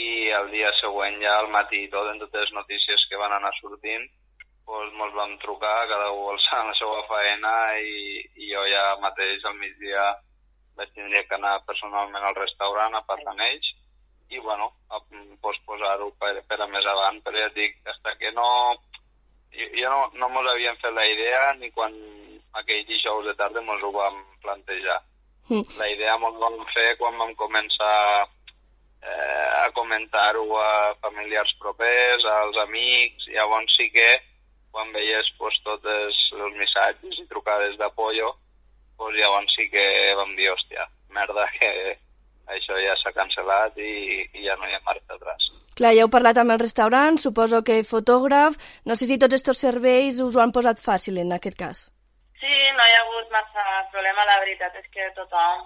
i el dia següent ja al matí tot en totes les notícies que van anar sortint doncs mos vam trucar, cada un a la seva feina i, i jo ja mateix al migdia vaig tindre que anar personalment al restaurant a parlar amb ells i bueno, a posposar-ho per, per a més avant, però ja et dic, fins que no... Jo, jo no, no mos havíem fet la idea ni quan aquell dijous de tarda mos ho vam plantejar. Mm. La idea mos vam fer quan vam començar eh, a comentar-ho a familiars propers, als amics, llavors sí que quan veies pues, tots els, els missatges i trucades d'apollo, pues, llavors sí que vam dir, hòstia, merda, que això ja s'ha cancel·lat i, i ja no hi ha marxa atrás. Clar, ja heu parlat amb el restaurant, suposo que fotògraf, no sé si tots aquests serveis us ho han posat fàcil en aquest cas. Sí, no hi ha hagut massa problema, la veritat és que tothom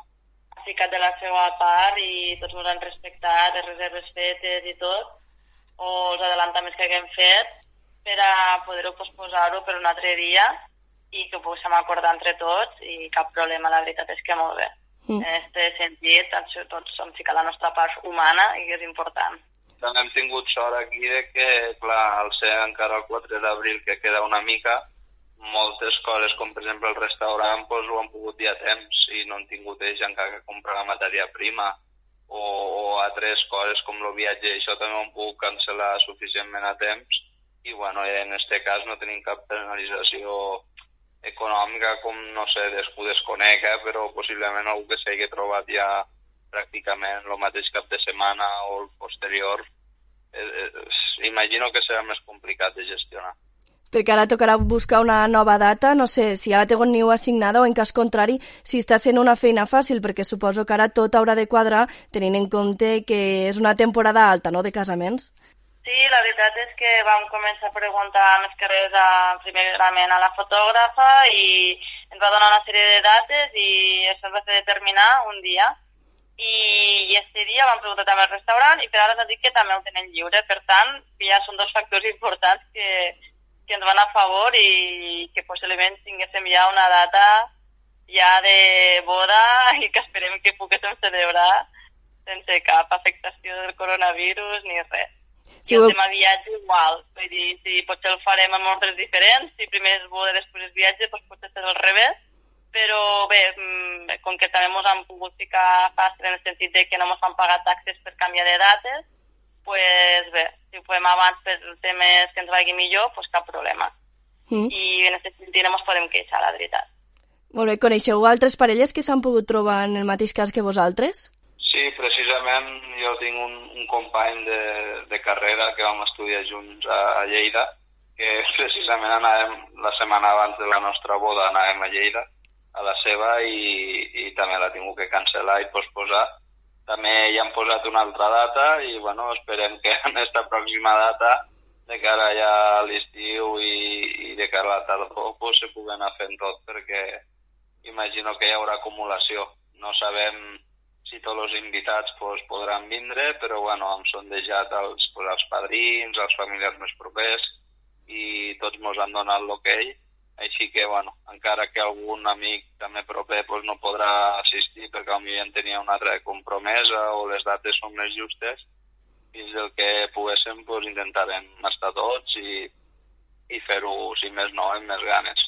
ha ficat de la seva part i tots ens han respectat, les reserves fetes i tot, o els adelantaments que haguem fet, per a poder-ho posposar-ho per un altre dia i que ho poguéssim acordar entre tots i cap problema, la veritat és que molt bé. Mm. En aquest sentit, tots hem ficat la nostra part humana i que és important. També hem tingut sort aquí de que, clar, al ser encara el 4 d'abril, que queda una mica, moltes coses, com per exemple el restaurant, doncs ho han pogut dir a temps i no han tingut ells encara que comprar la matèria prima o, o altres coses com el viatge, això també ho han pogut cancel·lar suficientment a temps i bueno, en aquest cas no tenim cap penalització econòmica com, no sé, descú desconec, eh, però possiblement algú que s'hagi trobat ja pràcticament el mateix cap de setmana o el posterior, eh, eh, imagino que serà més complicat de gestionar. Perquè ara tocarà buscar una nova data, no sé si ja la teniu assignada o en cas contrari, si està sent una feina fàcil, perquè suposo que ara tot haurà de quadrar tenint en compte que és una temporada alta, no?, de casaments. Sí, la veritat és que vam començar a preguntar més carrers a, primerament a la fotògrafa i ens va donar una sèrie de dates i això va ser determinar un dia. I, i dia vam preguntar també al restaurant i per ara ens dit que també ho tenen lliure. Per tant, ja són dos factors importants que, que ens van a favor i que possiblement tinguéssim ja una data ja de boda i que esperem que poguéssim celebrar sense cap afectació del coronavirus ni res. Si I el tema viatge igual, vull dir, si potser el farem amb ordres diferents, si primer es boda després es viatge, doncs potser serà al revés, però bé, mm, com que també ens han pogut ficar fàcil en el sentit de que no ens han pagat taxes per canviar de dates, pues bé, si ho fem abans per temes que ens vagi millor, pues cap problema. Mm. I en aquest sentit no ens podem queixar, la veritat. Molt bé, coneixeu altres parelles que s'han pogut trobar en el mateix cas que vosaltres? Sí, precisament jo tinc un, un company de, de carrera que vam estudiar junts a, a Lleida, que precisament anàvem la setmana abans de la nostra boda, anàvem a Lleida, a la seva, i, i també la tinc que cancel·lar i posposar. També hi han posat una altra data i bueno, esperem que en aquesta pròxima data, de cara ja a l'estiu i, i de cara a la tardor, pues, se pugui anar fent tot, perquè imagino que hi haurà acumulació. No sabem si tots els invitats pues, podran vindre, però bueno, hem sondejat els, pues, els padrins, els familiars més propers i tots ens han donat l'hoquei, així que bueno, encara que algun amic també proper pues, no podrà assistir perquè potser ja tenia una altra compromesa o les dates són més justes, fins el que poguéssim pues, intentarem estar tots i, i fer-ho, si més no, amb més ganes.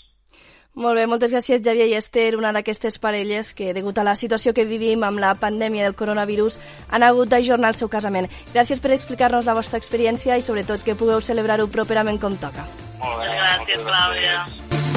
Molt bé, moltes gràcies Javier i Esther, una d'aquestes parelles que, degut a la situació que vivim amb la pandèmia del coronavirus, han hagut d'ajornar el seu casament. Gràcies per explicar-nos la vostra experiència i sobretot que pugueu celebrar-ho properament com toca. Molt bé, gràcies, Clàudia.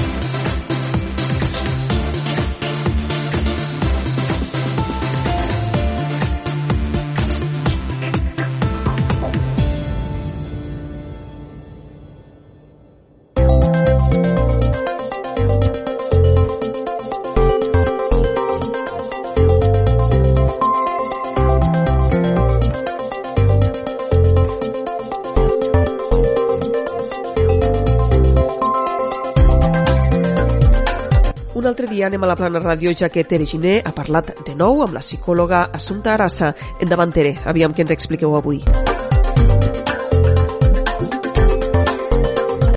Un altre dia anem a la plana ràdio, ja que Tere Giner ha parlat de nou amb la psicòloga Assumpta Arassa. Endavant, Tere, aviam què ens expliqueu avui.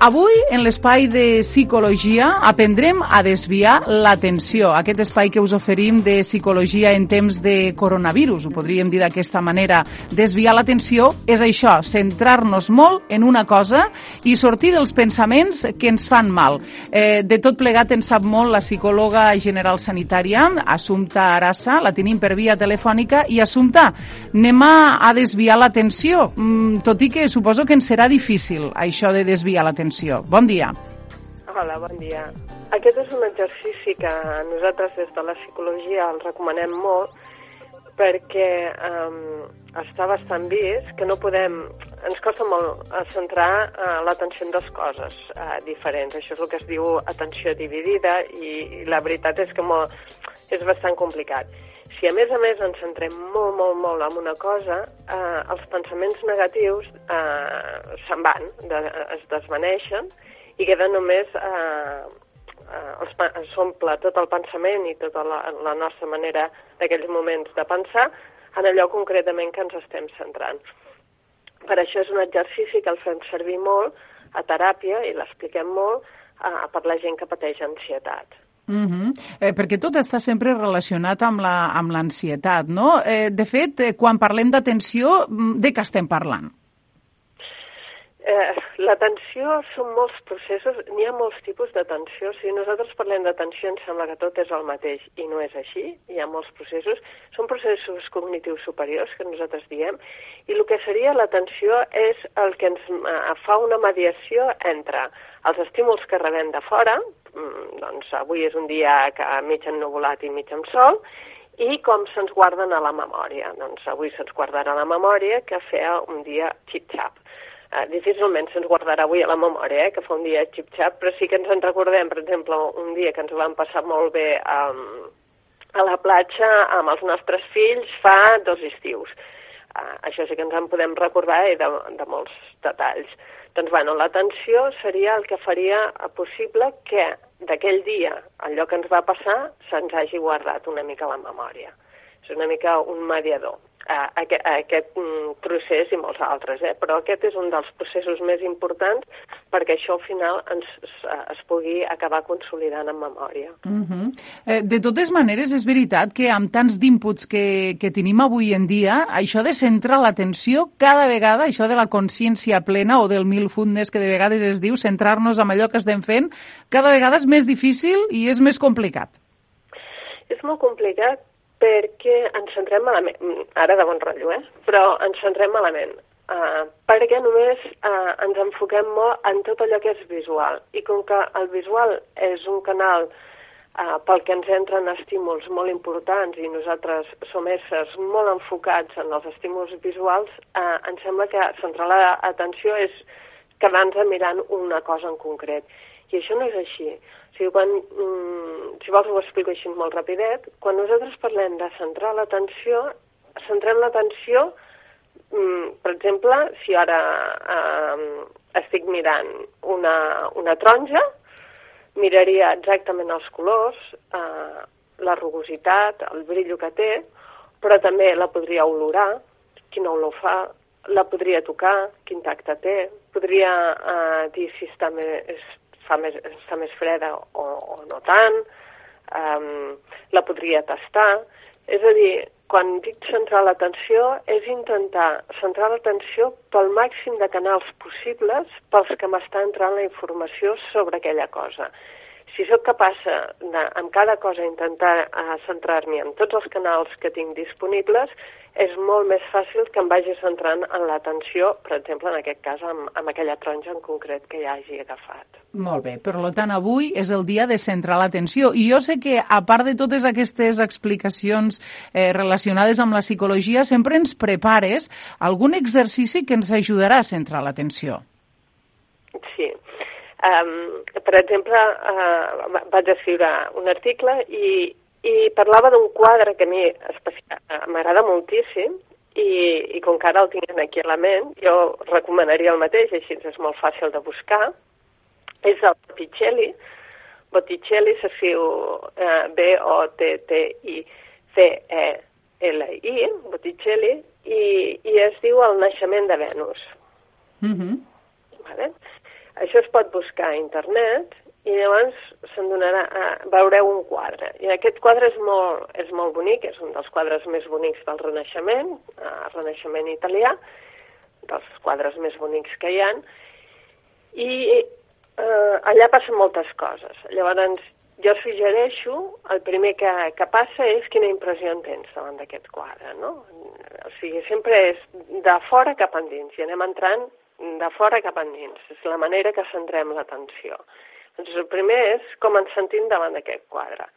Avui, en l'espai de psicologia, aprendrem a desviar l'atenció. Aquest espai que us oferim de psicologia en temps de coronavirus, ho podríem dir d'aquesta manera. Desviar l'atenció és això, centrar-nos molt en una cosa i sortir dels pensaments que ens fan mal. Eh, de tot plegat en sap molt la psicòloga general sanitària, Assumpta Arassa, la tenim per via telefònica, i Assumpta, anem a, a desviar l'atenció, mm, tot i que suposo que ens serà difícil això de desviar l'atenció atenció. Bon dia. Hola, bon dia. Aquest és un exercici que nosaltres des de la psicologia el recomanem molt perquè um, està bastant vist que no podem... Ens costa molt centrar uh, l'atenció en dues coses uh, diferents. Això és el que es diu atenció dividida i, i la veritat és que molt, és bastant complicat. Si a més a més ens centrem molt, molt, molt en una cosa, eh, els pensaments negatius eh, se'n van, de, es desvaneixen i queda només... Eh, eh, s'omple tot el pensament i tota la, la nostra manera d'aquells moments de pensar en allò concretament que ens estem centrant. Per això és un exercici que el fem servir molt a teràpia i l'expliquem molt eh, per la gent que pateix ansietat. Mm -hmm. eh, perquè tot està sempre relacionat amb l'ansietat, la, amb no? Eh, de fet, eh, quan parlem d'atenció, mm, de què estem parlant? Eh, L'atenció són molts processos, n'hi ha molts tipus d'atenció. Si nosaltres parlem d'atenció ens sembla que tot és el mateix i no és així, hi ha molts processos. Són processos cognitius superiors que nosaltres diem i el que seria l'atenció és el que ens eh, fa una mediació entre els estímuls que rebem de fora, doncs avui és un dia que mig ennuvolat i mig amb sol, i com se'ns guarden a la memòria. Doncs avui se'ns guardarà a la memòria que feia un dia xip-xap. Uh, difícilment se'ns guardarà avui a la memòria, eh, que fa un dia xip-xap, però sí que ens en recordem, per exemple, un dia que ens ho vam passar molt bé um, a la platja amb els nostres fills fa dos estius. Uh, això sí que ens en podem recordar i de, de molts detalls. Doncs, bueno, l'atenció seria el que faria possible que d'aquell dia, allò que ens va passar, se'ns hagi guardat una mica la memòria. És una mica un mediador a, aquest, a aquest mm, procés i molts altres, eh? però aquest és un dels processos més importants perquè això al final ens, es pugui acabar consolidant en memòria. Uh mhm. -huh. eh, de totes maneres, és veritat que amb tants d'inputs que, que tenim avui en dia, això de centrar l'atenció cada vegada, això de la consciència plena o del mindfulness que de vegades es diu, centrar-nos en allò que estem fent, cada vegada és més difícil i és més complicat. És molt complicat perquè ens centrem malament, mm, ara de bon rotllo, eh? però ens centrem malament, uh, perquè només uh, ens enfoquem molt en tot allò que és visual, i com que el visual és un canal uh, pel que ens entren estímuls molt importants i nosaltres som éssers molt enfocats en els estímuls visuals, uh, ens sembla que centrar l'atenció és quedar-nos mirant una cosa en concret. I això no és així. Sigui, quan, mm, si vols ho explico així molt rapidet, quan nosaltres parlem de centrar l'atenció, centrem l'atenció, mm, per exemple, si ara eh, estic mirant una, una taronja, miraria exactament els colors, eh, la rugositat, el brillo que té, però també la podria olorar, quina olor fa, la podria tocar, quin tacte té, podria eh, dir si està més, fa més, està més freda o, o no tant, um, la podria tastar. És a dir, quan dic centrar l'atenció és intentar centrar l'atenció pel màxim de canals possibles pels que m'està entrant la informació sobre aquella cosa si sóc capaç de, amb cada cosa, intentar uh, centrar-m'hi en tots els canals que tinc disponibles, és molt més fàcil que em vagi centrant en l'atenció, per exemple, en aquest cas, amb, amb aquella taronja en concret que ja hagi agafat. Molt bé, per tant, avui és el dia de centrar l'atenció. I jo sé que, a part de totes aquestes explicacions eh, relacionades amb la psicologia, sempre ens prepares algun exercici que ens ajudarà a centrar l'atenció. Sí, Um, per exemple, uh, vaig escriure un article i, i parlava d'un quadre que a mi m'agrada moltíssim i, i com que ara el tinc aquí a la ment, jo recomanaria el mateix, així és molt fàcil de buscar. És el Picelli, Botticelli s'escriu eh, B-O-T-T-I-C-E-L-I, Botticelli, i, i es diu El naixement de Venus. Mm -hmm. Vale? Això es pot buscar a internet i llavors se'n donarà, eh, veureu un quadre. I aquest quadre és molt, és molt bonic, és un dels quadres més bonics del Renaixement, eh, Renaixement italià, dels quadres més bonics que hi han, i eh, allà passen moltes coses. Llavors, jo suggereixo, el primer que, que passa és quina impressió en tens davant d'aquest quadre, no? O sigui, sempre és de fora cap endins, i anem entrant de fora cap endins. És la manera que centrem l'atenció. Doncs el primer és com ens sentim davant d'aquest quadre.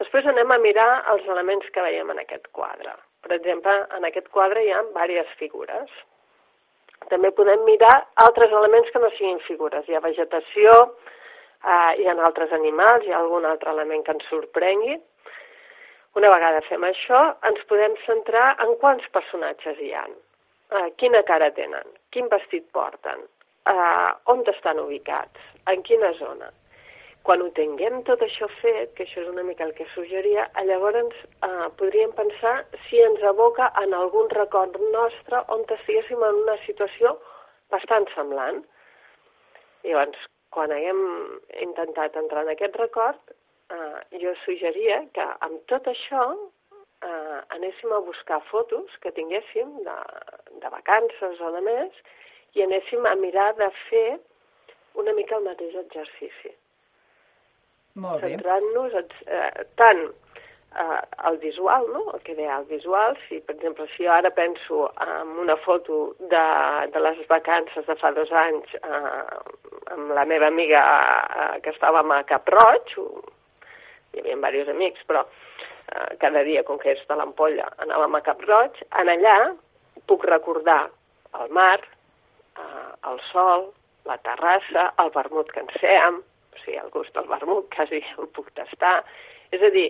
Després anem a mirar els elements que veiem en aquest quadre. Per exemple, en aquest quadre hi ha diverses figures. També podem mirar altres elements que no siguin figures. Hi ha vegetació, eh, hi ha altres animals, hi ha algun altre element que ens sorprengui. Una vegada fem això, ens podem centrar en quants personatges hi han, eh, quina cara tenen, quin vestit porten, eh, on estan ubicats, en quina zona. Quan ho tinguem tot això fet, que això és una mica el que suggeria, llavors eh, podríem pensar si ens aboca en algun record nostre on estiguéssim en una situació bastant semblant. Llavors, quan haguem intentat entrar en aquest record, eh, jo suggeria que amb tot això eh, anéssim a buscar fotos que tinguéssim de, de vacances o de més i anéssim a mirar de fer una mica el mateix exercici. Molt bé. Centrant-nos eh, tant eh, el visual, no? el que deia el visual, si per exemple si jo ara penso en una foto de, de les vacances de fa dos anys eh, amb la meva amiga eh, que estàvem a Cap Roig, hi havia diversos amics, però eh, cada dia, com que és de l'ampolla, anàvem a Cap Roig, en allà puc recordar el mar, eh, el sol, la terrassa, el vermut que ens fèiem, o sigui, el gust del vermut quasi el puc tastar, és a dir,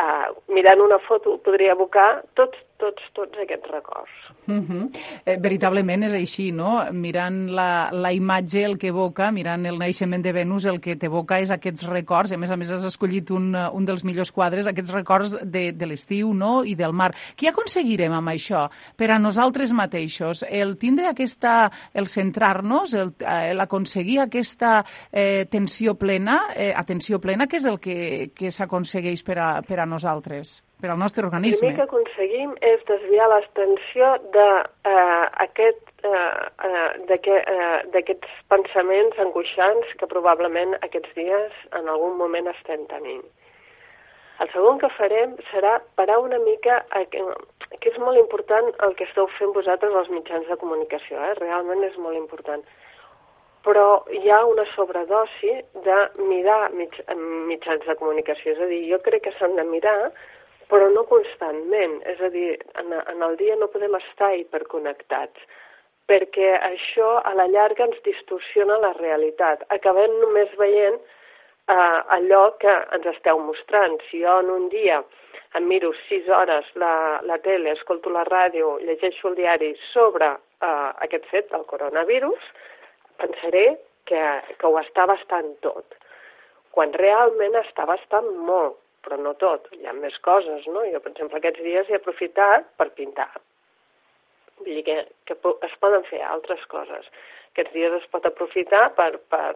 eh, mirant una foto podria evocar tots, tots, tots aquests records. Uh -huh. eh, veritablement és així, no? Mirant la, la imatge, el que evoca, mirant el naixement de Venus, el que t'evoca és aquests records, a més a més has escollit un, un dels millors quadres, aquests records de, de l'estiu no? i del mar. Què aconseguirem amb això per a nosaltres mateixos? El tindre aquesta, el centrar-nos, l'aconseguir aquesta eh, tensió plena, eh, atenció plena, que és el que, que s'aconsegueix per, a, per a nosaltres? Per al nostre organisme. El que aconseguim és desviar l'atenció d'aquest eh, eh, eh, d'aquests pensaments angoixants que probablement aquests dies en algun moment estem tenint. El segon que farem serà parar una mica, que és molt important el que esteu fent vosaltres als mitjans de comunicació, eh? realment és molt important. Però hi ha una sobredosi de mirar mitjans de comunicació, és a dir, jo crec que s'han de mirar però no constantment. És a dir, en, en el dia no podem estar hiperconnectats, perquè això a la llarga ens distorsiona la realitat. Acabem només veient eh, allò que ens esteu mostrant. Si jo en un dia em miro sis hores la, la tele, escolto la ràdio, llegeixo el diari sobre eh, aquest fet, el coronavirus, pensaré que, que ho està bastant tot, quan realment està bastant molt però no tot, hi ha més coses, no? Jo, per exemple, aquests dies he aprofitat per pintar. Vull dir que, que es poden fer altres coses. Aquests dies es pot aprofitar per, per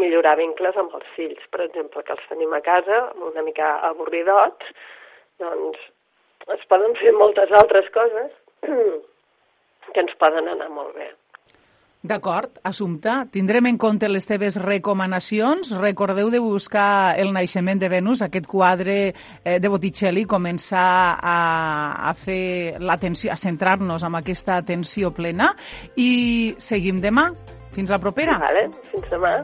millorar vincles amb els fills, per exemple, que els tenim a casa una mica avorridots, doncs es poden fer moltes altres coses que ens poden anar molt bé. D'acord, Assumpta. Tindrem en compte les teves recomanacions. Recordeu de buscar El naixement de Venus, aquest quadre eh, de Botticelli, començar a, a fer l'atenció, a centrar-nos en aquesta atenció plena i seguim demà. Fins la propera. Vale, fins demà.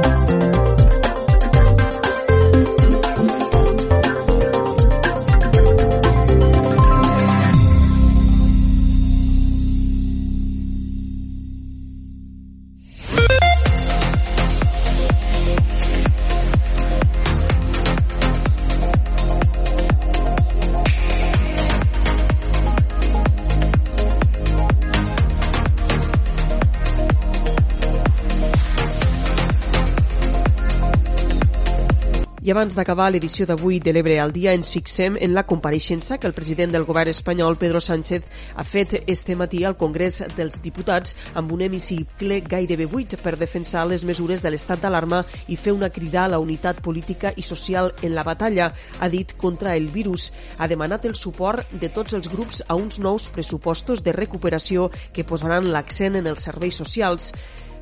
I abans d'acabar l'edició d'avui de l'Ebre al dia ens fixem en la compareixença que el president del govern espanyol, Pedro Sánchez, ha fet este matí al Congrés dels Diputats amb un hemicicle gairebé buit per defensar les mesures de l'estat d'alarma i fer una crida a la unitat política i social en la batalla, ha dit, contra el virus. Ha demanat el suport de tots els grups a uns nous pressupostos de recuperació que posaran l'accent en els serveis socials.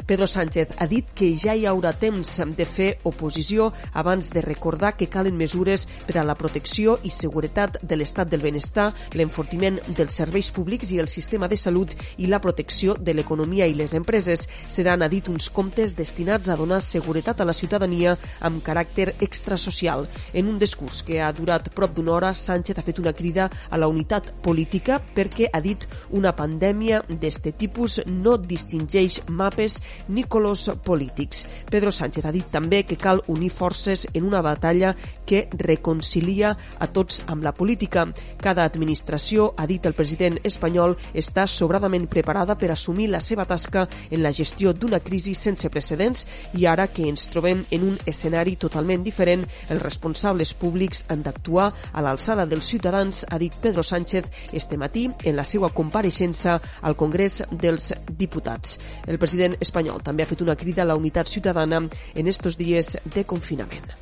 Pedro Sánchez ha dit que ja hi haurà temps de fer oposició abans de recordar que calen mesures per a la protecció i seguretat de l'estat del benestar, l'enfortiment dels serveis públics i el sistema de salut i la protecció de l'economia i les empreses. Seran, ha dit, uns comptes destinats a donar seguretat a la ciutadania amb caràcter extrasocial. En un discurs que ha durat prop d'una hora, Sánchez ha fet una crida a la unitat política perquè, ha dit, una pandèmia d'este tipus no distingeix mapes ni colors polítics. Pedro Sánchez ha dit també que cal unir forces en una batalla que reconcilia a tots amb la política. Cada administració, ha dit el president espanyol, està sobradament preparada per assumir la seva tasca en la gestió d'una crisi sense precedents i ara que ens trobem en un escenari totalment diferent, els responsables públics han d'actuar a l'alçada dels ciutadans, ha dit Pedro Sánchez este matí en la seva compareixença al Congrés dels Diputats. El president espanyol espanyol també ha fet una crida a la unitat ciutadana en estos dies de confinament.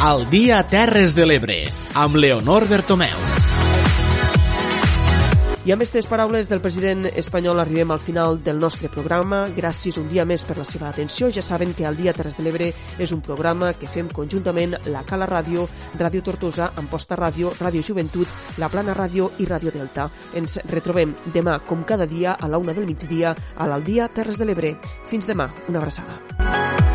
Al dia Terres de l'Ebre, amb Leonor Bertomeu. I amb aquestes paraules del president espanyol arribem al final del nostre programa. Gràcies un dia més per la seva atenció. Ja saben que el Dia Terres de l'Ebre és un programa que fem conjuntament la Cala Ràdio, Ràdio Tortosa, Amposta Ràdio, Ràdio Joventut, La Plana Ràdio i Ràdio Delta. Ens retrobem demà, com cada dia, a la una del migdia, a l'Aldia Terres de l'Ebre. Fins demà. Una abraçada.